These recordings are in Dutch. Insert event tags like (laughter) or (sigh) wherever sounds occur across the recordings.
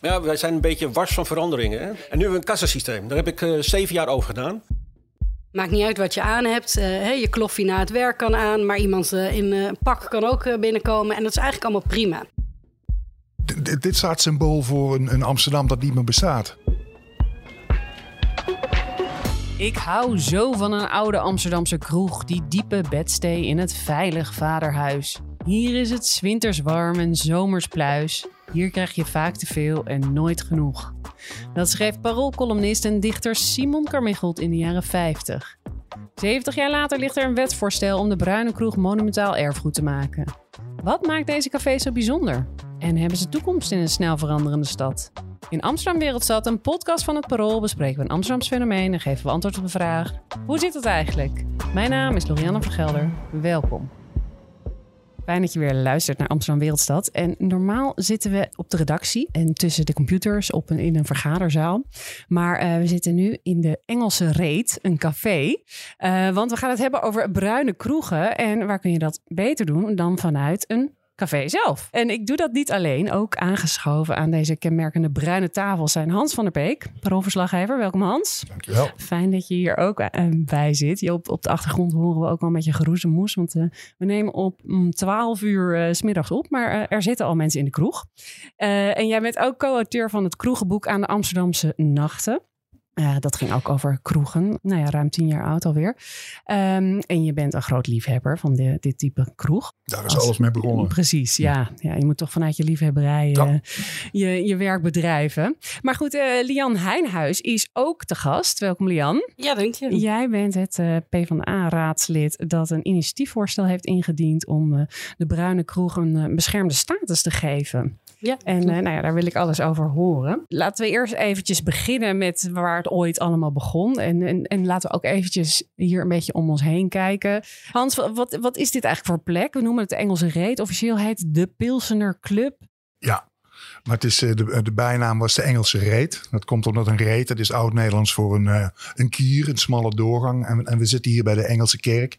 Maar ja, wij zijn een beetje wars van veranderingen. Hè? En nu hebben we een kassasysteem. Daar heb ik eh, zeven jaar over gedaan. Maakt niet uit wat je aan hebt. Eh, hè, je kloffie na het werk kan aan, maar iemand eh, in een pak kan ook binnenkomen. En dat is eigenlijk allemaal prima. D- dit staat symbool voor een, een Amsterdam dat niet meer bestaat. Ik hou zo van een oude Amsterdamse kroeg, die diepe bedstee in het veilig vaderhuis. Hier is het 's winters warm en zomers pluis. Hier krijg je vaak te veel en nooit genoeg. Dat schreef paroolcolumnist en dichter Simon Carmichelt in de jaren 50. 70 jaar later ligt er een wetsvoorstel om de Bruine Kroeg monumentaal erfgoed te maken. Wat maakt deze café zo bijzonder? En hebben ze toekomst in een snel veranderende stad? In Amsterdam Wereldstad, een podcast van het Parool, bespreken we een Amsterdams fenomeen en geven we antwoord op de vraag: hoe zit het eigenlijk? Mijn naam is Lorianne Vergelder. Welkom. Fijn dat je weer luistert naar Amsterdam Wereldstad. En normaal zitten we op de redactie en tussen de computers op in een vergaderzaal. Maar eh, we zitten nu in de Engelse Reet, een café. Eh, want we gaan het hebben over bruine kroegen. En waar kun je dat beter doen dan vanuit een café zelf? En ik doe dat niet alleen. Ook aangeschoven aan deze kenmerkende bruine tafel zijn Hans van der Beek, paroolverslaggever. Welkom Hans. Dankjewel. Fijn dat je hier ook eh, bij zit. Je op, op de achtergrond horen we ook wel een beetje geroezemoes. Want eh, we nemen op om 12 uur eh, 's middags op. Maar eh, er zitten al mensen in de kroeg. Eh, en jij bent ook co-auteur van het kroegenboek aan de Amsterdamse Nachten. Eh, dat ging ook over kroegen. Nou ja, ruim tien jaar oud alweer. Ehm, en je bent een groot liefhebber van de- dit type kroeg. Daar is Als- alles mee begonnen. Precies, ja. ja. Je moet toch vanuit je liefhebberij Ja. eh, je, je werk bedrijven. Maar goed, eh, Lian Heinhuis is ook te gast. Welkom Lian. Ja, dank je. Jij bent het eh, PvdA-raadslid dat een initiatiefvoorstel heeft ingediend om eh, de bruine kroeg een beschermde status te geven. Ja, En eh, nou ja, daar wil ik alles over horen. Laten we eerst eventjes beginnen met waar het ooit allemaal begon. En, en, en laten we ook eventjes hier een beetje om ons heen kijken. Hans, wa- wat, wat is dit eigenlijk voor plek? We noemen het de Engelse Reet. Officieel heet de Pilsener Club. Ja, maar het is, eh, de, de bijnaam was de Engelse reet. Dat komt omdat een reet, dat is oud-Nederlands voor een, eh, een kier, een smalle doorgang. En, en we zitten hier bij de Engelse kerk,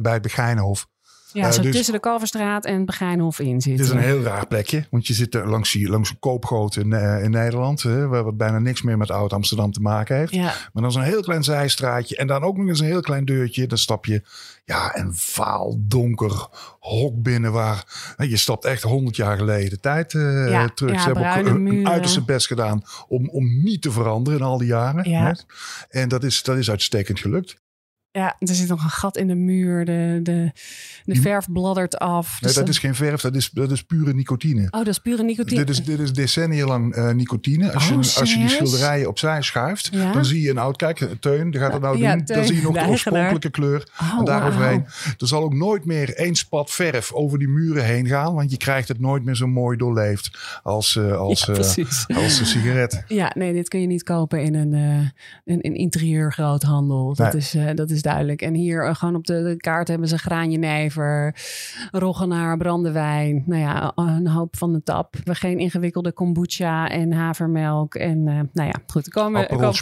bij het Begijnenhof. Ja, Eh, zo dus- tussen de Kalverstraat en het Begijnhof in Het zitten. is een heel raar plekje, want je zit er langs, die- langs een koopgoot in, eh, in Nederland, hè, waar wat bijna niks meer met Oud-Amsterdam te maken heeft. Ja, Maar dan is een heel klein zijstraatje en dan ook nog eens een heel klein deurtje. Dan stap je ja, een vaal, donker hok binnen waar je stapt echt honderd jaar geleden tijd eh, Ja, terug. ja, Ze hebben ook een, uiterste best gedaan om, om niet te veranderen in al die jaren. Ja. En dat is, dat is uitstekend gelukt. Ja, er zit nog een gat in de muur. De, de, de verf bladdert af. Nee, Dus dat is geen verf, dat is, dat is pure nicotine. Oh, dat is pure nicotine. Dit is, dit is decennia lang eh, nicotine. Als, Oh, je, als je die schilderijen opzij schuift, Ja? dan zie je een oud... Kijk, Teun, die gaat het nou Ja, doen. Teun, dan zie je nog de oorspronkelijke kleur. Oh, en daaroverheen. Er zal ook nooit meer één spat verf over die muren heen gaan. Want je krijgt het nooit meer zo mooi doorleefd als, eh, als, Ja, eh, als een sigaret. Ja, nee, dit kun je niet kopen in een, eh een, een interieurgroothandel. Dat, Nee. is, eh, dat is duidelijk. En hier eh, gewoon op de, de kaart hebben ze graanjenever, roggenaar, brandewijn. Nou ja, een hoop van de tap. We geen ingewikkelde kombucha en havermelk. En eh, nou ja, goed. Komen, komen.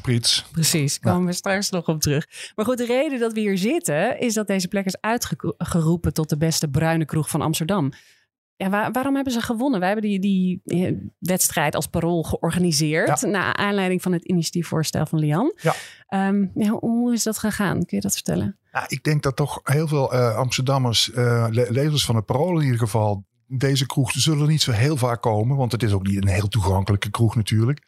Precies, komen we straks nog op terug. Maar goed, de reden dat we hier zitten is dat deze plek is uitgeroepen tot de beste bruine kroeg van Amsterdam. Ja, waar- waarom hebben ze gewonnen? Wij hebben die, die eh, wedstrijd als parool georganiseerd. Ja. Naar aanleiding van het initiatiefvoorstel van Lian. Ja. Ehm, ja, hoe is dat gegaan? Kun je dat vertellen? Ja, ik denk dat toch heel veel eh, Amsterdammers, eh, le- lezers van het Parool in ieder geval... Deze kroeg zullen niet zo heel vaak komen. Want het is ook niet een heel toegankelijke kroeg natuurlijk.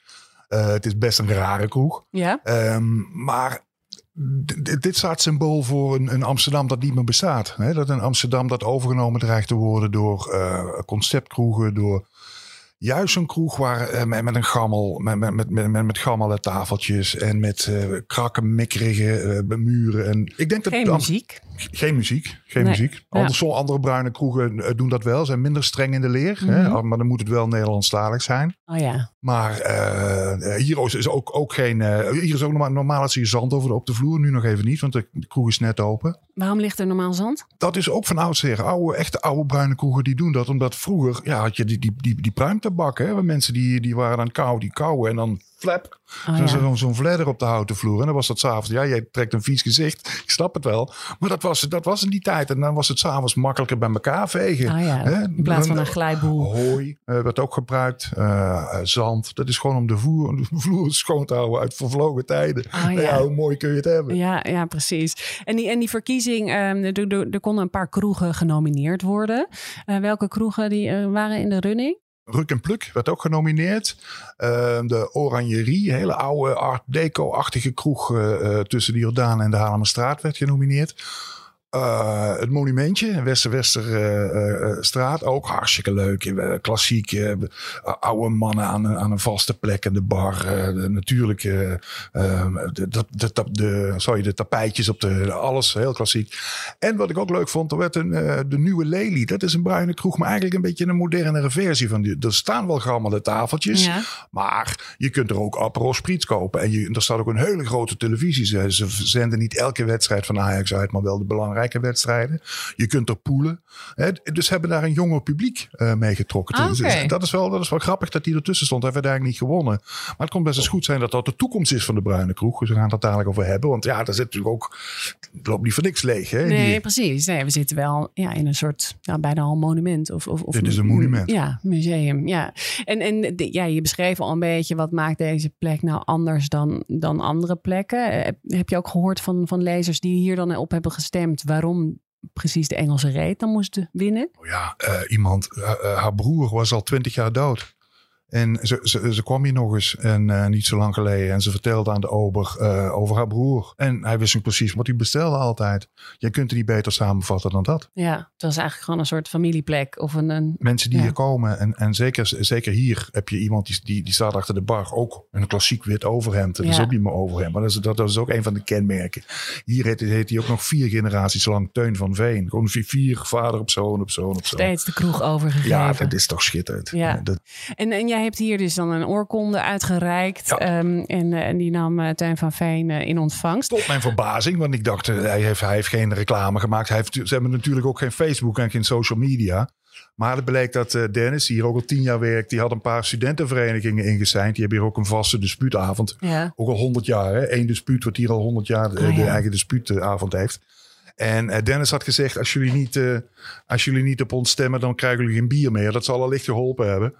Het is best een rare kroeg. Ja? Ehm, maar dit staat symbool voor een, een Amsterdam dat niet meer bestaat. Hè? Dat een Amsterdam dat overgenomen dreigt te worden door eh, conceptkroegen, door juist een kroeg waar eh, met, met een gammel, met, met, met, met, met gammele tafeltjes en met eh krakken, mikkerige eh, muren. En ik denk dat Geen muziek. geen muziek, geen Nee. muziek. Ja. Anders, sommige andere bruine kroegen doen dat wel, zijn minder streng in de leer. hè? Mhm. Maar dan moet het wel Nederlandstalig zijn. Oh ja. Maar hier is ook, ook geen. hier is ook normaal, normaal als je zand over de, op de vloer. Nu nog even niet, want de, de kroeg is net open. Waarom ligt er normaal zand? Dat is ook van oudsher. Oude, echte oude bruine kroegen die doen dat. Omdat vroeger ja, had je die, die, die, die pruimtabak. Hè, mensen die, die waren aan kou, die kauwen. En dan flap. Oh, Zo'n ja. zo'n zo'n vledder op de houten vloer. En dan was dat s'avonds. Ja, jij trekt een vies gezicht. Ik snap het wel. Maar dat was, dat was in die tijd. En dan was het s'avonds makkelijker bij elkaar vegen. Ja, Hè? in plaats van een glijboel. Hooi eh, werd ook gebruikt. Eh, eh, zand. Dat is gewoon om de, voer, de (laughs) vloer schoon te houden uit vervlogen tijden. Ah, ja. ja. hoe mooi kun je het hebben? Ja, ja, precies. En die, en die verkiezing, ehm, er, er, er konden een paar kroegen genomineerd worden. Eh, welke kroegen die, eh, waren in de running? Ruk en Pluk werd ook genomineerd. Eh, de Oranjerie, hele oude Art Deco-achtige kroeg eh, eh, tussen de Jordaan en de Haarlemmerstraat werd genomineerd. Eh, het monumentje, Westerwesterstraat, ook hartstikke leuk. Eh, klassiek, eh, oude mannen aan, een- aan een vaste plek in de bar. eh, de natuurlijke, eh, de, sorry, de tapijtjes op de, alles, heel klassiek. En wat ik ook leuk vond, er werd een, eh, de Nieuwe Lely. Dat is een bruine kroeg, maar eigenlijk een beetje een modernere versie van die. Er staan wel gammele tafeltjes, Ja. maar je kunt er ook Aperol Spritz kopen. En je, er staat ook een hele grote televisie. Ze, ze zenden niet elke wedstrijd van Ajax uit, maar wel de belangrijke wedstrijden. Je kunt er poelen. Hè, dus hebben daar een jonger publiek eh, mee getrokken. Ah, Dus dat, is wel, dat is wel grappig dat die ertussen stond. Hij werd eigenlijk niet gewonnen. Maar het kon best eens goed zijn dat dat de toekomst is van de bruine kroeg. Dus we gaan het dadelijk over hebben. Want ja, daar zit natuurlijk ook... Het loopt niet voor niks leeg. Hè, Nee, Die- precies. Nee, we zitten wel ja, in een soort, ja, bijna al monument. Of, of, of Dit is een monument. Ja, museum. Ja. En, en ja, je beschreef al een beetje wat maakt deze plek nou anders dan, dan andere plekken. Eh, Heb, heb je ook gehoord van, van lezers die hier dan op hebben gestemd waarom precies de Engelse reet dan moest winnen? Oh ja, eh, iemand, eh, eh, haar broer was al twintig jaar dood. En ze, ze, ze kwam hier nog eens en eh, niet zo lang geleden. En ze vertelde aan de ober eh, over haar broer. En hij wist ook precies wat hij bestelde altijd. Je kunt het niet beter samenvatten dan dat. Ja, het was eigenlijk gewoon een soort familieplek of een... een Mensen die Ja. hier komen. En, en zeker, zeker hier heb je iemand die, die, die staat achter de bar. Ook een klassiek wit overhemd. Dat is Ja. ook niet meer overhemd. Maar dat is, dat, dat is ook een van de kenmerken. Hier heet, heet hij ook nog vier generaties lang Teun van Veen. Gewoon vier, vier vader op zoon op zoon op zoon. steeds de kroeg overgegeven. Ja, dat is toch schitterend. Ja. Dat, En, en jij hebt hier dus dan een oorkonde uitgereikt. Ja. Ehm, en, eh, en die nam eh Teun van Veen eh, in ontvangst. Tot mijn verbazing, want ik dacht, hij heeft, hij heeft geen reclame gemaakt. Hij heeft, ze hebben natuurlijk ook geen Facebook en geen social media. Maar het bleek dat Dennis, die hier ook al tien jaar werkt, die had een paar studentenverenigingen ingezeind. Die hebben hier ook een vaste dispuutavond. Ja. Ook al honderd jaar, hè? Eén dispuut wat hier al honderd jaar de, Ah, de ja. eigen dispuutavond heeft. En Dennis had gezegd, als jullie, niet, als jullie niet op ons stemmen, dan krijgen jullie geen bier meer. Dat zal allicht geholpen hebben.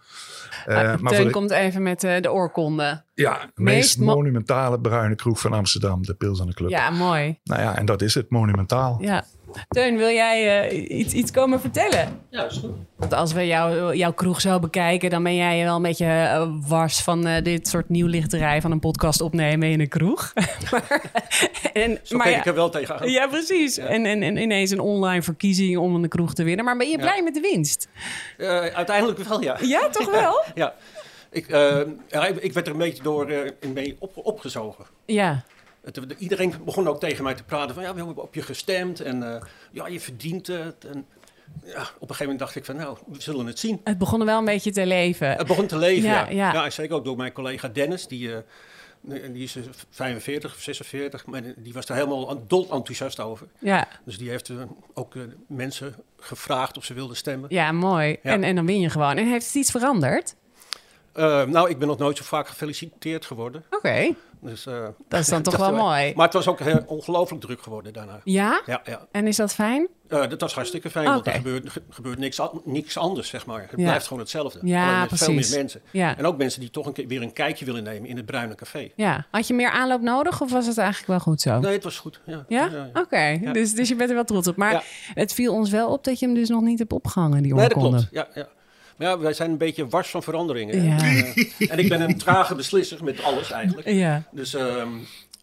Eh, Ah, maar Teun de- komt even met eh, de oorkonde. ja, de meest meest mo- monumentale bruine kroeg van Amsterdam, de Pils aan de Club. Ja, mooi. Nou ja, en dat is het, monumentaal. Ja. Teun, wil jij eh, iets, iets komen vertellen? Ja, is goed. Want als we jou, jouw kroeg zo bekijken, dan ben jij wel een beetje eh, wars van eh, dit soort nieuwlichterij van een podcast opnemen in een kroeg. (laughs) maar, en, Zo maar ja, ik er wel tegenaan. ja, precies. En, en, en ineens een online verkiezing om een kroeg te winnen. Maar ben je blij met de winst? Eh, uiteindelijk wel, ja. Ja, toch (laughs) wel? Ja. Ik, ik werd er een beetje door eh, in mee op, opgezogen. Ja. Iedereen begon ook tegen mij te praten van ja, we hebben op je gestemd en eh, ja, je verdient het. En ja, op een gegeven moment dacht ik van nou, we zullen het zien. Het begon er wel een beetje te leven. Het begon te leven, Ja, ja. ja. ja. zeker ook door mijn collega Dennis, die, eh, die is eh, 45 of 46, maar die was er helemaal dol enthousiast over. Ja, Dus die heeft eh, ook eh, mensen gevraagd of ze wilden stemmen. ja mooi. Ja. En, en dan win je gewoon. En heeft het iets veranderd? Eh, nou, ik ben nog nooit zo vaak gefeliciteerd geworden. Toch Dus, eh, Dat is dan (laughs) toch wel mooi. Maar het was ook heel ongelooflijk druk geworden daarna. Ja? Ja, ja. En is dat fijn? Eh, dat was hartstikke fijn, want er gebeurt, ge- gebeurt niks, niks anders, zeg maar. Het Ja. blijft gewoon hetzelfde. Ja, Alleen met veel meer mensen. Ja. En ook mensen die toch een keer weer een kijkje willen nemen in het Bruine Café. Ja. Had je meer aanloop nodig of was het eigenlijk wel goed zo? Nee, het was goed. Ja, Ja? Oké. Dus, dus je bent er wel trots op. Maar het viel ons wel op dat je hem dus nog niet hebt opgehangen, die Nee, dat klopt. Ja, ja. Maar ja, wij zijn een beetje wars van veranderingen. Eh, (laughs) en ik ben een trage beslisser met alles eigenlijk. Ja. Dus ehm,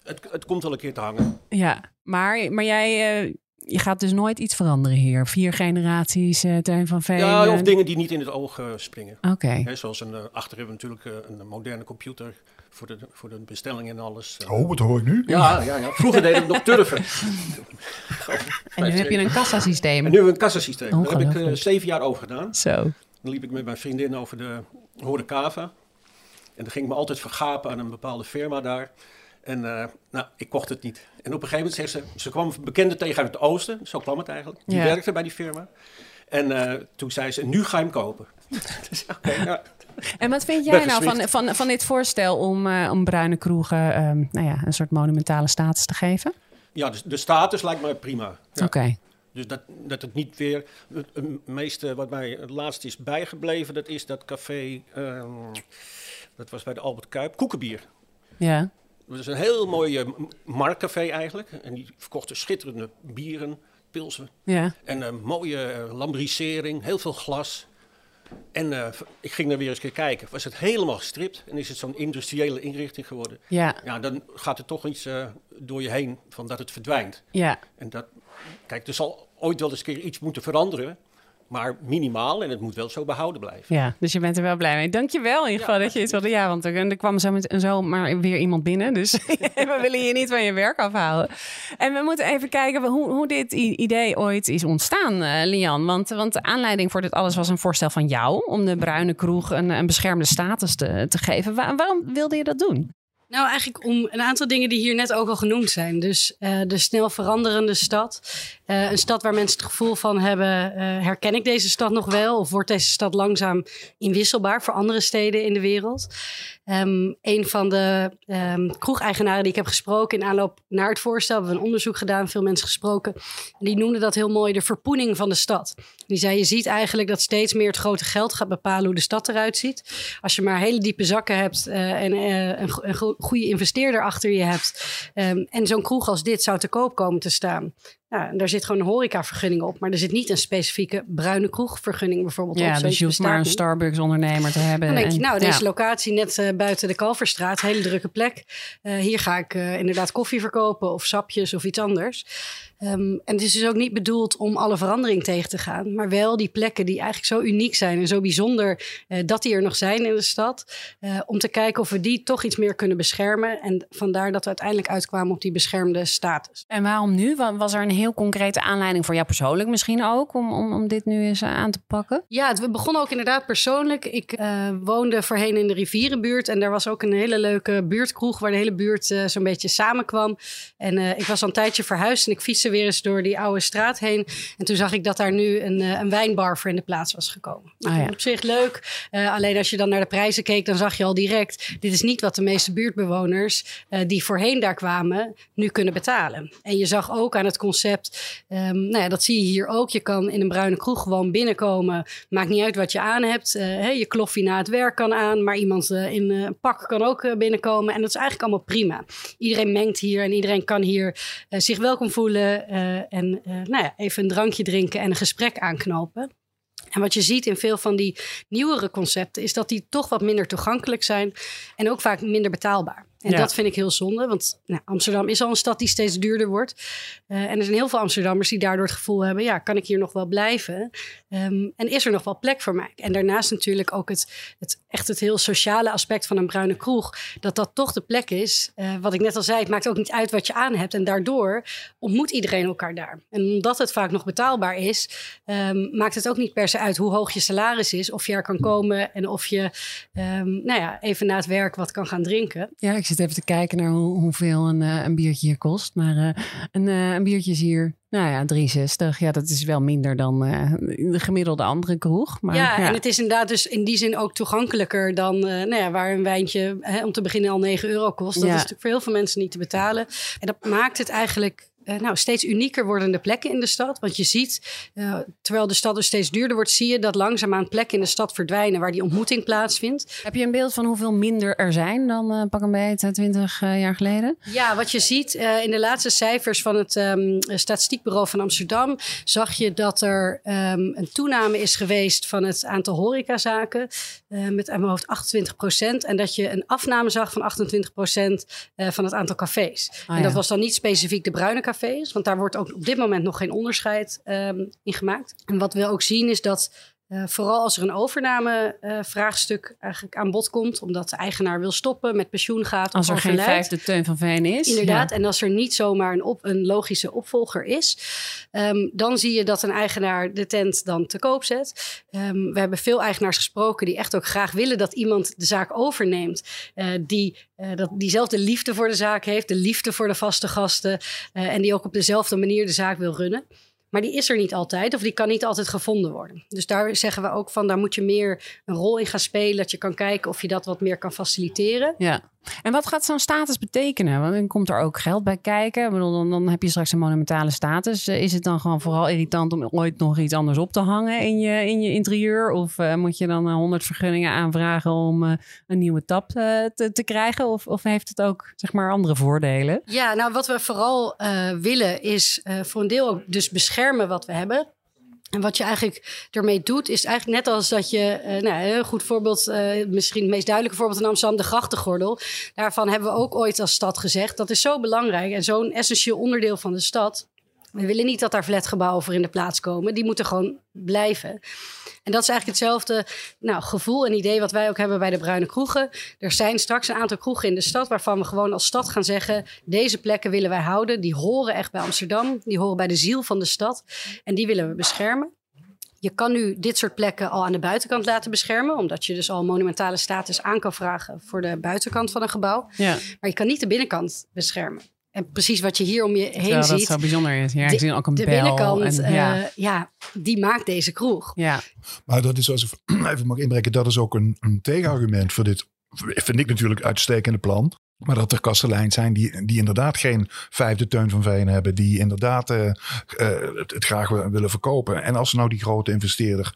het, het komt wel een keer te hangen. Ja. Maar, maar jij... eh, je gaat dus nooit iets veranderen hier. Vier generaties, eh Teun van Veen. Ja, eh, of dingen die niet in het oog eh, springen. Oké. Hè, zoals een, eh, achter hebben we natuurlijk eh, een moderne computer voor de, voor de bestelling en alles. Eh, Oh, wat hoor ik nu? Ja, ja, ja. Vroeger deden we nog turven. En nu heb je een kassasysteem. En nu hebben we een kassasysteem. Daar heb ik eh, zeven jaar over gedaan. Zo. Dan liep ik met mijn vriendin over de Horecava. En dan ging ik me altijd vergapen aan een bepaalde firma daar. En eh, nou, ik kocht het niet. En op een gegeven moment zegt ze... Ze kwam bekende tegen uit het oosten. Zo kwam het eigenlijk. Die Ja. werkte bij die firma. En eh, toen zei ze, nu ga je hem kopen. (laughs) dus. En wat vind jij nou van, van, van dit voorstel om, eh, om bruine kroegen ehm, nou ja, een soort monumentale status te geven? Ja, de, de status lijkt mij prima. Ja. Oké. Dus dat, dat het niet weer... Het, meeste wat mij het laatst is bijgebleven, dat is dat café... ehm, dat was bij de Albert Kuip, Koekenbier. Ja. Dat is een heel mooi eh, marktcafé eigenlijk. En die verkochten schitterende bieren, pilsen. Ja. En een mooie eh, lambrisering, heel veel glas. En eh, ik ging daar weer eens een keer kijken. Was het helemaal gestript en is het zo'n industriële inrichting geworden. Ja. Ja, dan gaat er toch iets eh, door je heen van dat het verdwijnt. Ja. En dat, kijk, er zal ooit wel eens een keer iets moeten veranderen. Maar minimaal en het moet wel zo behouden blijven. Ja, dus je bent er wel blij mee. Dankjewel in ieder geval dat je iets wilde. Ja, want er, er kwam zo, met, zo maar weer iemand binnen. Dus (laughs) (laughs) we willen je niet van je werk afhouden. En we moeten even kijken hoe, hoe dit idee ooit is ontstaan, eh, Lian. Want, want de aanleiding voor dit alles was een voorstel van jou... om de bruine kroeg een, een beschermde status te, te geven. Wa- waarom wilde je dat doen? Nou, eigenlijk om een aantal dingen die hier net ook al genoemd zijn. Dus eh, de snel veranderende stad. Eh, een stad waar mensen het gevoel van hebben: eh, herken ik deze stad nog wel? Of wordt deze stad langzaam inwisselbaar voor andere steden in de wereld? Ehm, een van de ehm kroegeigenaren die ik heb gesproken in aanloop naar het voorstel, hebben we een onderzoek gedaan, veel mensen gesproken. En die noemden dat heel mooi de verpoening van de stad. Die zei: Je ziet eigenlijk dat steeds meer het grote geld gaat bepalen hoe de stad eruit ziet. Als je maar hele diepe zakken hebt eh, en eh, een, go- een go- goede investeerder achter je hebt. ehm, en zo'n kroeg als dit zou te koop komen te staan. Ja, en daar zit gewoon een horecavergunning op. Maar er zit niet een specifieke bruine kroegvergunning bijvoorbeeld op. Ja, dus je hoeft maar een niet. Starbucks-ondernemer te hebben. Dan denk je, En- nou, deze ja. locatie net eh, buiten de Kalverstraat, hele drukke plek. Eh, hier ga ik eh, inderdaad koffie verkopen of sapjes of iets anders. Ehm, en het is dus ook niet bedoeld om alle verandering tegen te gaan. Maar wel die plekken die eigenlijk zo uniek zijn en zo bijzonder eh, dat die er nog zijn in de stad. eh, om te kijken of we die toch iets meer kunnen beschermen. En vandaar dat we uiteindelijk uitkwamen op die beschermde status. En waarom nu? Wa- Was er een heel concrete aanleiding voor jou persoonlijk misschien ook... om, om, om dit nu eens eh, aan te pakken? Ja, het we begonnen ook inderdaad persoonlijk. Ik woonde voorheen in de rivierenbuurt en daar was ook een hele leuke buurtkroeg waar de hele buurt zo'n beetje samenkwam. En ik was al een tijdje verhuisd en ik fietste weer eens door die oude straat heen. En toen zag ik dat daar nu een, eh, een wijnbar voor in de plaats was gekomen. Ah, ja. Op zich leuk. Eh, alleen als je dan naar de prijzen keek, dan zag je al direct, dit is niet wat de meeste buurtbewoners eh, die voorheen daar kwamen, nu kunnen betalen. En je zag ook aan het concept, ehm, nou ja, dat zie je hier ook. Je kan in een bruine kroeg gewoon binnenkomen. Maakt niet uit wat je aan hebt. Je kloffie na het werk kan aan, maar iemand in een pak kan ook binnenkomen. En dat is eigenlijk allemaal prima. Iedereen mengt hier en iedereen kan hier zich welkom voelen eh, en eh, nou ja, even een drankje drinken en een gesprek aanknopen. En wat je ziet in veel van die nieuwere concepten is dat die toch wat minder toegankelijk zijn en ook vaak minder betaalbaar. En Ja. dat vind ik heel zonde, want nou, Amsterdam is al een stad die steeds duurder wordt. Eh, en er zijn heel veel Amsterdammers die daardoor het gevoel hebben: ja, kan ik hier nog wel blijven? Ehm, en is er nog wel plek voor mij? En daarnaast natuurlijk ook het, het echt het heel sociale aspect van een bruine kroeg. Dat dat toch de plek is. Eh, wat ik net al zei, het maakt ook niet uit wat je aan hebt. En daardoor ontmoet iedereen elkaar daar. En omdat het vaak nog betaalbaar is, ehm, maakt het ook niet per se uit hoe hoog je salaris is. Of je er kan komen en of je ehm, nou ja, even na het werk wat kan gaan drinken. Ja, ik zit even te kijken naar hoe, hoeveel een, eh, een biertje hier kost. Maar eh, een, eh, een biertje is hier, nou ja, 3,60. Ja, dat is wel minder dan eh, de gemiddelde andere kroeg. Maar, ja, en het is inderdaad dus in die zin ook toegankelijker dan eh, nou ja, waar een wijntje hè, om te beginnen al 9 euro kost. Dat Ja. is natuurlijk voor heel veel mensen niet te betalen. En dat maakt het eigenlijk eh, nou, steeds unieker wordende plekken in de stad. Want je ziet, eh, terwijl de stad dus steeds duurder wordt, zie je dat langzaamaan plekken in de stad verdwijnen waar die ontmoeting plaatsvindt. Heb je een beeld van hoeveel minder er zijn dan eh, pak een beet 20 jaar geleden? Ja, wat je ziet in de laatste cijfers van het ehm, Statistiekbureau van Amsterdam, zag je dat er ehm, een toename is geweest van het aantal horecazaken met aan mijn hoofd 28 procent. En dat je een afname zag van 28 procent van het aantal cafés. Ah, en dat ja. was dan niet specifiek de bruine cafés, want daar wordt ook op dit moment nog geen onderscheid ehm, in gemaakt. En wat we ook zien is dat eh, vooral als er een overname-vraagstuk eigenlijk aan bod komt, omdat de eigenaar wil stoppen, met pensioen gaat, Als of er geen vijfde teun van Veen is. Inderdaad, Ja. en als er niet zomaar een, op, een logische opvolger is, ehm, dan zie je dat een eigenaar de tent dan te koop zet. Ehm, we hebben veel eigenaars gesproken die echt ook graag willen dat iemand de zaak overneemt, eh, die eh, dat diezelfde liefde voor de zaak heeft, de liefde voor de vaste gasten en die ook op dezelfde manier de zaak wil runnen. Maar die is er niet altijd of die kan niet altijd gevonden worden. Dus daar zeggen we ook van, daar moet je meer een rol in gaan spelen. Dat je kan kijken of je dat wat meer kan faciliteren. Ja. En wat gaat zo'n status betekenen? Want dan komt er ook geld bij kijken. Ik bedoel, dan, dan heb je straks een monumentale status. Eh, Is het dan gewoon vooral irritant om ooit nog iets anders op te hangen in je, in je interieur? Of eh, moet je dan honderd vergunningen aanvragen om eh, een nieuwe tap eh, te, te krijgen? Of, of heeft het ook zeg maar andere voordelen? Ja, nou wat we vooral eh, willen is eh, voor een deel ook dus beschermen wat we hebben. En wat je eigenlijk ermee doet, is eigenlijk net als dat je, eh, nou, een goed voorbeeld, eh, misschien het meest duidelijke voorbeeld in Amsterdam, de grachtengordel. Daarvan hebben we ook ooit als stad gezegd, dat is zo belangrijk en zo'n essentieel onderdeel van de stad. We willen niet dat daar flatgebouwen voor in de plaats komen. Die moeten gewoon blijven. En dat is eigenlijk hetzelfde nou, gevoel en idee wat wij ook hebben bij de Bruine Kroegen. Er zijn straks een aantal kroegen in de stad waarvan we gewoon als stad gaan zeggen: deze plekken willen wij houden. Die horen echt bij Amsterdam. Die horen bij de ziel van de stad. En die willen we beschermen. Je kan nu dit soort plekken al aan de buitenkant laten beschermen, omdat je dus al monumentale status aan kan vragen voor de buitenkant van een gebouw. Ja, Maar je kan niet de binnenkant beschermen. En precies wat je hier om je heen terwijl dat ziet. zo bijzonder is. Ja, ik de- zie ook een de bel. binnenkant, en, eh, ja, ja, die maakt deze kroeg. ja. Maar dat is, als ik (clears throat) even mag inbreken, dat is ook een, een tegenargument voor dit, vind ik natuurlijk, uitstekende plan. Maar dat er kasteleins zijn die, die inderdaad geen vijfde teun van veen hebben. Die inderdaad eh, eh, het, het graag willen verkopen. En als nou die grote investeerder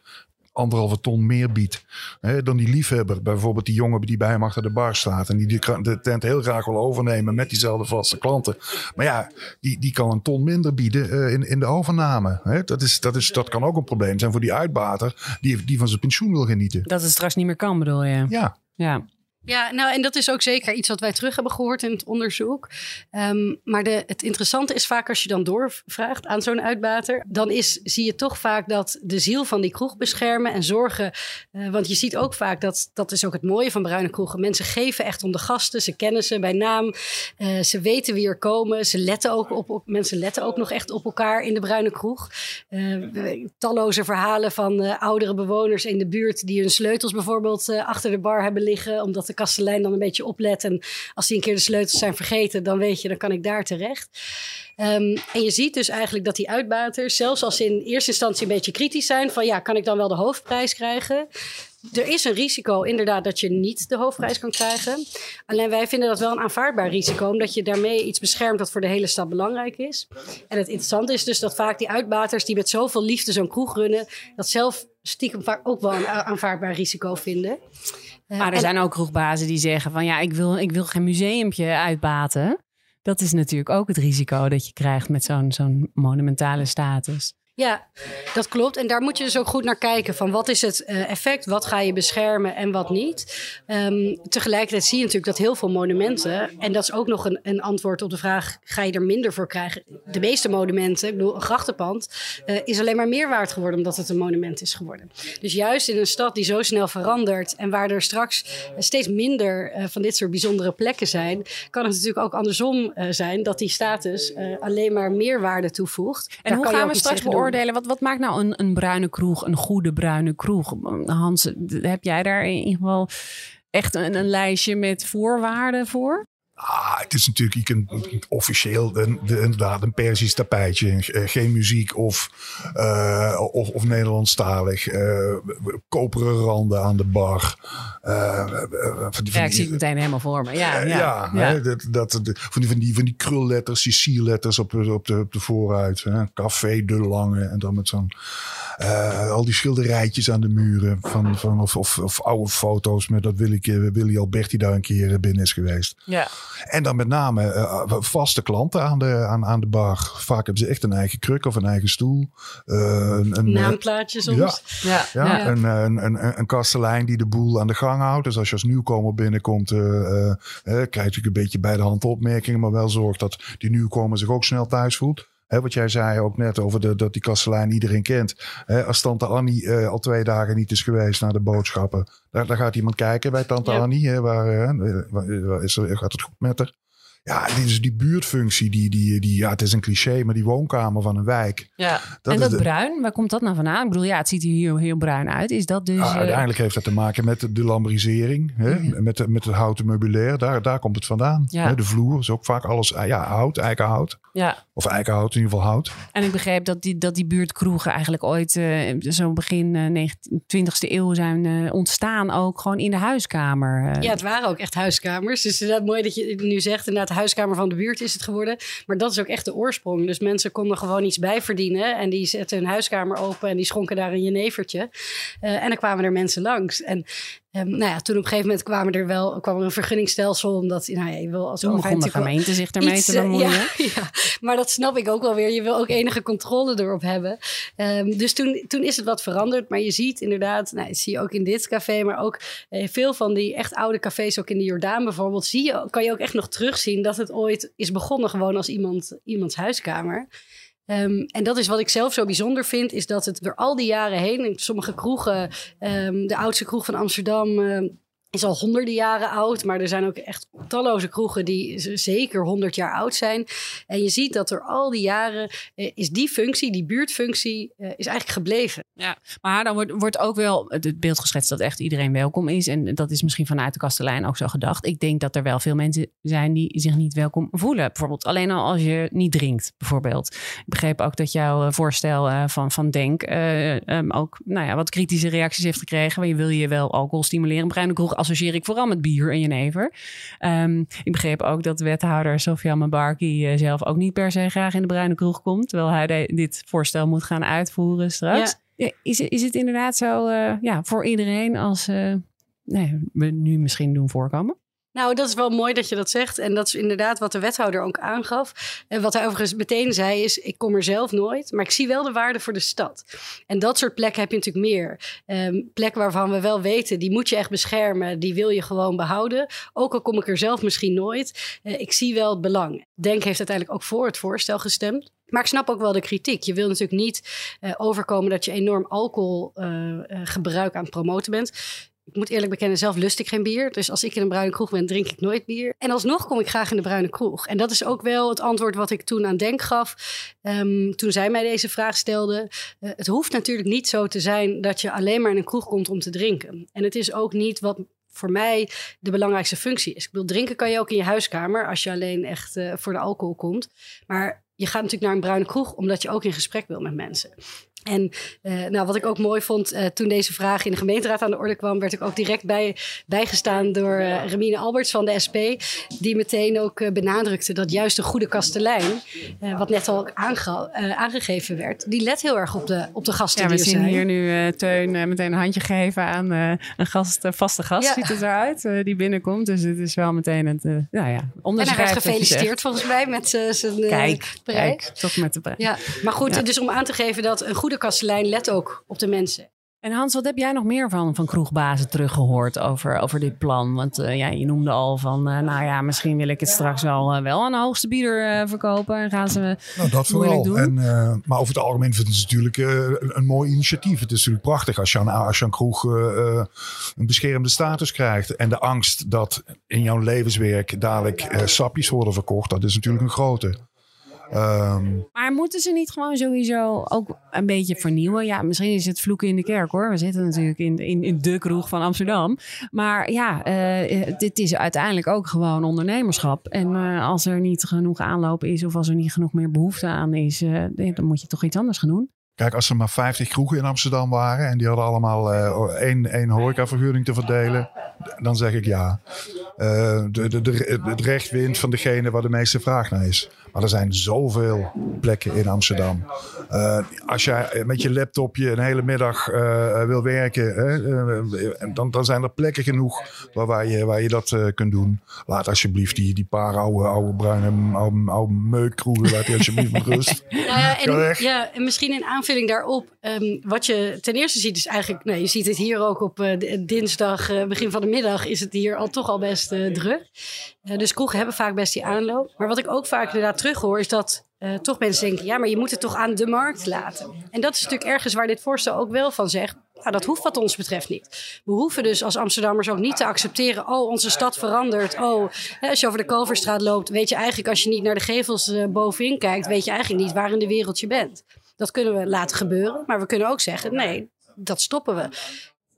anderhalve ton meer biedt hè, dan die liefhebber. Bijvoorbeeld die jongen die bij hem achter de bar staat. En die de, tent heel graag wil overnemen met diezelfde vaste klanten. Maar ja, die, die kan een ton minder bieden eh, in, in de overname. Hè. Dat, is, dat, is, dat kan ook een probleem zijn voor die uitbater die, die van zijn pensioen wil genieten. Dat het straks niet meer kan, bedoel je? Ja, Ja. Ja, nou, en dat is ook zeker iets wat wij terug hebben gehoord in het onderzoek. Ehm, maar de, het interessante is vaak als je dan doorvraagt aan zo'n uitbater, dan is, zie je toch vaak dat de ziel van die kroeg beschermen en zorgen. eh, want je ziet ook vaak dat, dat is ook het mooie van bruine kroegen. Mensen geven echt om de gasten, ze kennen ze bij naam, eh, ze weten wie er komen, ze letten ook op, op, mensen letten ook nog echt op elkaar in de bruine kroeg. Eh, talloze verhalen van oudere bewoners in de buurt die hun sleutels bijvoorbeeld achter de bar hebben liggen, omdat de kastelein dan een beetje oplet. En als die een keer de sleutels zijn vergeten, dan weet je, dan kan ik daar terecht. Ehm, en je ziet dus eigenlijk dat die uitbaters, zelfs als ze in eerste instantie een beetje kritisch zijn, van ja, kan ik dan wel de hoofdprijs krijgen? Er is een risico inderdaad dat je niet de hoofdprijs kan krijgen. Alleen wij vinden dat wel een aanvaardbaar risico, omdat je daarmee iets beschermt dat voor de hele stad belangrijk is. En het interessante is dus dat vaak die uitbaters die met zoveel liefde zo'n kroeg runnen, dat zelf stiekem vaak ook wel een aanvaardbaar risico vinden. Eh, Maar er en- zijn ook kroegbazen die zeggen van ja, ik wil, ik wil geen museumpje uitbaten. Dat is natuurlijk ook het risico dat je krijgt met zo'n zo'n monumentale status. Ja, dat klopt. En daar moet je dus ook goed naar kijken. Van wat is het eh, effect? Wat ga je beschermen en wat niet? Ehm, tegelijkertijd zie je natuurlijk dat heel veel monumenten... en dat is ook nog een, een antwoord op de vraag... ga je er minder voor krijgen? De meeste monumenten, ik bedoel een grachtenpand... eh, is alleen maar meer waard geworden omdat het een monument is geworden. Dus juist in een stad die zo snel verandert... en waar er straks eh, steeds minder van dit soort bijzondere plekken zijn... kan het natuurlijk ook andersom zijn... dat die status alleen maar meerwaarde toevoegt. En Daar hoe gaan we straks doen. Wat, wat maakt nou een, een bruine kroeg een goede bruine kroeg? Hans, heb jij daar in ieder geval echt een, een lijstje met voorwaarden voor? Ah, het is natuurlijk officieel de, inderdaad een Persisch tapijtje. Eh, geen muziek of, eh, of, of Nederlandstalig. eh, koperen randen aan de bar. Van die- van Ja, ik zie het meteen helemaal voor me. Ja, ja, ja, ja. Hè, dat, dat, van, die, van, die, van die krulletters, die sierletters op, de- op, de, op de vooruit. Hè. Café de Lange. En dan met zo'n... al die schilderijtjes aan de muren. Van, van, of, of, of oude foto's met dat Willy, Willy Alberti daar een keer binnen is geweest. Ja. En dan met name eh, vaste klanten aan de, aan, aan de bar. Vaak hebben ze echt een eigen kruk of een eigen stoel. Eh, een, een, eh, naamplaatje soms. Ja. ja, Ja. Een, eh, een, een, een kastelein die de boel aan de gang houdt. Dus als je als nieuwkomer binnenkomt, eh eh, eh, krijg je een beetje bij de hand opmerkingen. Maar wel zorgt dat die nieuwkomer zich ook snel thuis voelt. Hè, wat jij zei ook net over de, dat die kastelein iedereen kent. Hè, als tante Annie eh, al twee dagen niet is geweest naar de boodschappen. Daar, daar gaat iemand kijken bij tante Ja. Annie. Hè, waar, eh, waar, waar is er, gaat het goed met haar? Ja, dit is die buurtfunctie, die, die, die, ja, het is een cliché, maar die woonkamer van een wijk. Ja. Dat en dat de- bruin, waar komt dat nou vandaan? Ik bedoel, ja, het ziet hier heel, heel bruin uit. Is dat dus... Ja, eh, uiteindelijk heeft dat te maken met de lambrisering, hè? Met, de- met het houten meubilair. Daar, daar komt het vandaan. Ja. Hè, De vloer is ook vaak alles eh, ja, hout, eikenhout. ja. Of eikenhout, in ieder geval hout. En ik begreep dat die, dat die buurtkroegen eigenlijk ooit eh, zo begin eh, 19 20e eeuw zijn eh, ontstaan. Ook gewoon in de huiskamer. Ja, het waren ook echt huiskamers. Dus inderdaad mooi dat je het nu zegt. Inderdaad, de huiskamer van de buurt is het geworden. Maar dat is ook echt de oorsprong. Dus mensen konden gewoon iets bijverdienen. En die zetten hun huiskamer open en die schonken daar een jenevertje. Eh, en dan kwamen er mensen langs. En ehm, nou ja, toen op een gegeven moment kwamen er wel, kwam er een vergunningstelsel. Omdat nou ja, je wil als Toen begon de gemeente zich ermee iets, te eh, bemoeien. ja, (laughs) ja, maar dat snap ik ook wel weer. Je wil ook enige controle erop hebben. Ehm, dus toen, toen is het wat veranderd. Maar je ziet inderdaad, nou, dat zie je ook in dit café, maar ook eh, veel van die echt oude cafés, ook in de Jordaan bijvoorbeeld, zie je, kan je ook echt nog terugzien dat het ooit is begonnen gewoon als iemand, iemands huiskamer. Ehm, en dat is wat ik zelf zo bijzonder vind, is dat het door al die jaren heen, in sommige kroegen, ehm, de oudste kroeg van Amsterdam, ehm, is al honderden jaren oud. Maar er zijn ook echt talloze kroegen die zeker 100 jaar oud zijn. En je ziet dat door al die jaren eh, is die functie, die buurtfunctie, eh, is eigenlijk gebleven. Ja, maar dan wordt, wordt ook wel het beeld geschetst dat echt iedereen welkom is. En dat is misschien vanuit de kastelein ook zo gedacht. Ik denk dat er wel veel mensen zijn die zich niet welkom voelen. Bijvoorbeeld alleen al als je niet drinkt, bijvoorbeeld. Ik begreep ook dat jouw eh, voorstel eh, van, van Denk eh, ook nou ja, wat kritische reacties heeft gekregen. Want je wil je wel alcohol stimuleren. Bruine kroeg associeer ik vooral met bier en jenever. Ehm, ik begreep ook dat wethouder Sofia Mabarki eh, zelf ook niet per se graag in de bruine kroeg komt. Terwijl hij de- dit voorstel moet gaan uitvoeren straks. Ja. Is, het- is het inderdaad zo eh, ja, voor iedereen als eh, nee, we nu misschien doen voorkomen? Nou, dat is wel mooi dat je dat zegt. En dat is inderdaad wat de wethouder ook aangaf. En wat hij overigens meteen zei is... ik kom er zelf nooit, maar ik zie wel de waarde voor de stad. En dat soort plekken heb je natuurlijk meer. Ehm, plekken waarvan we wel weten, die moet je echt beschermen. Die wil je gewoon behouden. Ook al kom ik er zelf misschien nooit. eh, ik zie wel het belang. Denk heeft uiteindelijk ook voor het voorstel gestemd. Maar ik snap ook wel de kritiek. Je wil natuurlijk niet eh, overkomen dat je enorm alcoholgebruik aan het promoten bent. Ik moet eerlijk bekennen, zelf lust ik geen bier. Dus als ik in een bruine kroeg ben, drink ik nooit bier. En alsnog kom ik graag in de bruine kroeg. En dat is ook wel het antwoord wat ik toen aan Denk gaf. ehm, toen zij mij deze vraag stelde. Eh, het hoeft natuurlijk niet zo te zijn dat je alleen maar in een kroeg komt om te drinken. En het is ook niet wat voor mij de belangrijkste functie is. Ik bedoel, drinken kan je ook in je huiskamer als je alleen echt eh, voor de alcohol komt. Maar je gaat natuurlijk naar een bruine kroeg omdat je ook in gesprek wil met mensen. En eh, nou, wat ik ook mooi vond, eh, toen deze vraag in de gemeenteraad aan de orde kwam, werd ik ook direct bij, bijgestaan door eh, Remine Alberts van de SP. Die meteen ook benadrukte dat juist de goede kastelein, wat net al aange- aangegeven werd, die let heel erg op de, op de gasten Ja, we die er zien zijn. hier nu Teun meteen een handje geven aan een gast, een vaste gast, Ja. ziet het eruit, die binnenkomt. Dus het is wel meteen het, nou ja, en hij werd gefeliciteerd volgens mij met zijn Kijk, prijs. kijk, tot met de prijs. Ja, maar goed, Ja. dus om aan te geven dat een goede kastelein let ook op de mensen. En Hans, wat heb jij nog meer van, van kroegbazen teruggehoord over, over dit plan? Want eh, ja, je noemde al van, eh, nou ja, misschien wil ik het straks wel, eh, wel aan de hoogste bieder eh, verkopen. En gaan ze Nou, dat vooral. doen. En, eh, maar over het algemeen vind ik het natuurlijk eh, een, een mooi initiatief. Het is natuurlijk prachtig als je aan, als je een kroeg een beschermde status krijgt. En de angst dat in jouw levenswerk dadelijk eh, sapjes worden verkocht, dat is natuurlijk een grote. Ehm, Maar moeten ze niet gewoon sowieso ook een beetje vernieuwen? Ja, misschien is het vloeken in de kerk hoor. We zitten natuurlijk in, in, in de kroeg van Amsterdam. Maar ja, eh, dit is uiteindelijk ook gewoon ondernemerschap. En eh, als er niet genoeg aanloop is of als er niet genoeg meer behoefte aan is, dan moet je toch iets anders gaan doen. Kijk, als er maar 50 kroegen in Amsterdam waren en die hadden allemaal eh, één, één horecavergunning te verdelen, dan zeg ik ja. De, de, de, het recht wint van degene waar de meeste vraag naar is. Maar er zijn zoveel plekken in Amsterdam. Eh, als jij met je laptopje een hele middag eh, wil werken, hè, eh, dan, dan zijn er plekken genoeg waar, waar, je, waar je dat kunt doen. Laat alsjeblieft die, die paar oude, oude bruine oude, oude meukkroegen, laat die alsjeblieft met rust. (laughs) Nou ja, en, ja, en misschien in aanvulling daarop. ehm, wat je ten eerste ziet is eigenlijk... Nou, je ziet het hier ook op dinsdag, begin van de middag... is het hier al toch al best druk. Eh, dus kroegen hebben vaak best die aanloop. Maar wat ik ook vaak inderdaad terughoor... is dat eh, toch mensen denken... ja, maar je moet het toch aan de markt laten. En dat is natuurlijk ergens waar dit voorstel ook wel van zegt... Nou, dat hoeft wat ons betreft niet. We hoeven dus als Amsterdammers ook niet te accepteren... oh, onze stad verandert. Oh, als je over de Kalverstraat loopt... weet je eigenlijk als je niet naar de gevels uh, bovenin kijkt... weet je eigenlijk niet waar in de wereld je bent. Dat kunnen we laten gebeuren. Maar we kunnen ook zeggen, nee, dat stoppen we.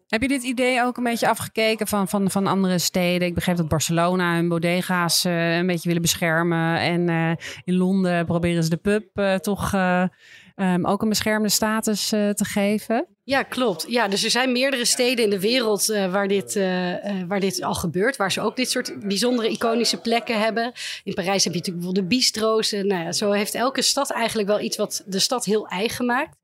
Heb je dit idee ook een beetje afgekeken van, van, van andere steden? Ik begreep dat Barcelona hun bodega's uh, een beetje willen beschermen. En uh, in Londen proberen ze de pub uh, toch um, ook een beschermde status te geven. Ja, klopt. Ja, dus er zijn meerdere steden in de wereld waar, dit, waar dit al gebeurt. Waar ze ook dit soort bijzondere iconische plekken hebben. In Parijs heb je natuurlijk bijvoorbeeld de bistro's. nou ja, zo heeft elke stad eigenlijk wel iets wat de stad heel eigen maakt.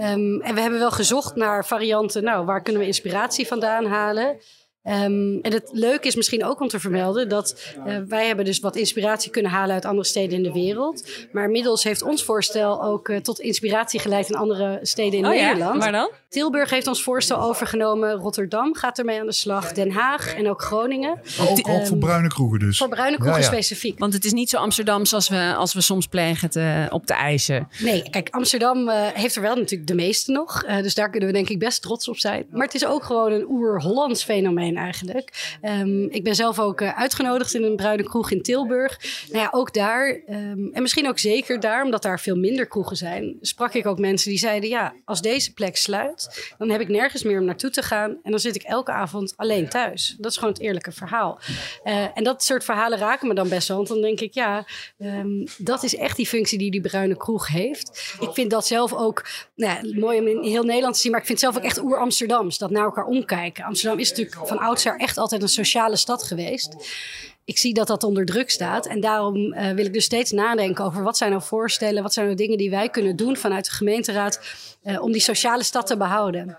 Um, en we hebben wel gezocht naar varianten. Nou, waar kunnen we inspiratie vandaan halen? Um, en het leuke is misschien ook om te vermelden dat uh, wij hebben dus wat inspiratie kunnen halen uit andere steden in de wereld. Maar inmiddels heeft ons voorstel ook uh, tot inspiratie geleid in andere steden in oh Nederland. Ja, waar dan? Tilburg heeft ons voorstel overgenomen. Rotterdam gaat ermee aan de slag. Den Haag en ook Groningen. Ook, ook voor bruine kroegen dus? Voor bruine kroegen ja, ja. specifiek. Want het is niet zo Amsterdams als we, als we soms plegen te, op te eisen. Nee, kijk, Amsterdam uh, heeft er wel natuurlijk de meeste nog. dus daar kunnen we denk ik best trots op zijn. Maar het is ook gewoon een oer-Hollands fenomeen eigenlijk. Um, ik ben zelf ook uh, uitgenodigd in een bruine kroeg in Tilburg. Nou ja, ook daar, um, en misschien ook zeker daar, omdat daar veel minder kroegen zijn, sprak ik ook mensen die zeiden: ja, als deze plek sluit, dan heb ik nergens meer om naartoe te gaan. En dan zit ik elke avond alleen thuis. Dat is gewoon het eerlijke verhaal. Uh, en dat soort verhalen raken me dan best wel. Want dan denk ik, ja, um, dat is echt die functie die die bruine kroeg heeft. Ik vind dat zelf ook nou ja, mooi om in heel Nederland te zien, maar ik vind zelf ook echt oer-Amsterdams. Dat naar elkaar omkijken. Amsterdam is natuurlijk van oudsher echt altijd een sociale stad geweest. Ik zie dat dat onder druk staat. En daarom uh, wil ik dus steeds nadenken over wat zijn nou voorstellen, wat zijn nou dingen die wij kunnen doen vanuit de gemeenteraad uh, om die sociale stad te behouden.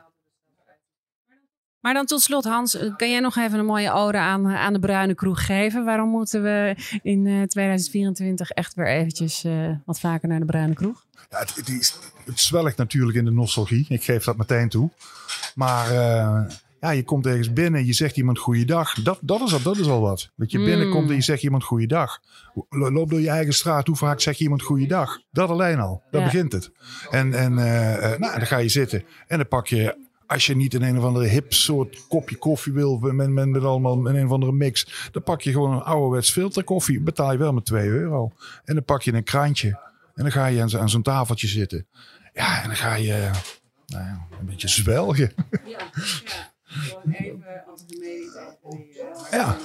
Maar dan tot slot, Hans, kan jij nog even een mooie ode aan, aan de Bruine Kroeg geven? Waarom moeten we in uh, 2024 echt weer eventjes uh, wat vaker naar de Bruine Kroeg? Ja, het, het, het zwelgt natuurlijk in de nostalgie. Ik geef dat meteen toe. Maar uh, ja, je komt ergens binnen, je zegt iemand goeiedag. Dat, dat, is, al, dat is al wat. Dat je mm. binnenkomt en je zegt iemand goeiedag. Loop door je eigen straat, hoe vaak zeg je iemand goeiedag? Dat alleen al, daar ja. begint het. En, en uh, nou, dan ga je zitten en dan pak je als je niet in een of andere hip soort kopje koffie wil, met, met, met allemaal in een of andere mix, dan pak je gewoon een ouderwets filterkoffie. Betaal je wel met 2 euro. En dan pak je een krantje en dan ga je aan, aan zo'n tafeltje zitten. Ja, en dan ga je nou ja, een beetje zwelgen. Ja, ja. Gewoon even als remedie tegen ja.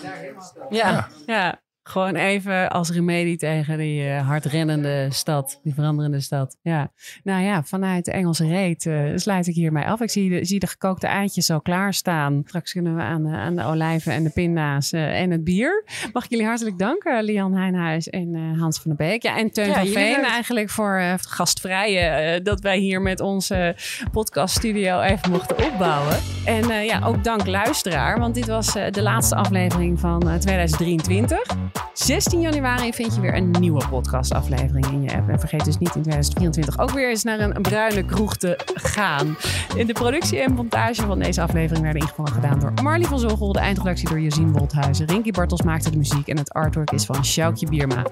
ja. ja. Gewoon even als remedie tegen die uh, hardrennende stad, die veranderende stad. Ja. Nou ja, vanuit de Engelse reet uh, sluit ik hiermee af. Ik zie de, zie de gekookte eitjes al klaarstaan. Straks kunnen we aan de, aan de olijven en de pinda's uh, en het bier. Mag ik jullie hartelijk danken, Lian Heijnhuis en Hans van der Beek. Ja, en Teun ja, van Veen leuk. eigenlijk voor gastvrije dat wij hier met onze podcaststudio even mochten opbouwen. En ja, ook dank luisteraar, want dit was de laatste aflevering van 2023. 16 januari vind je weer een nieuwe podcastaflevering in je app. En vergeet dus niet in 2024 ook weer eens naar een, bruine kroeg te gaan. In de productie en montage van deze aflevering werden ingevallen gedaan door Marlie van Zogel. De eindredactie door Josien Wolthuizen. Rinky Bartels maakte de muziek en het artwork is van Sjoukje Bierma.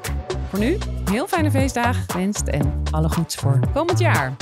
Voor nu, heel fijne feestdagen gewenst en alle goeds voor komend jaar.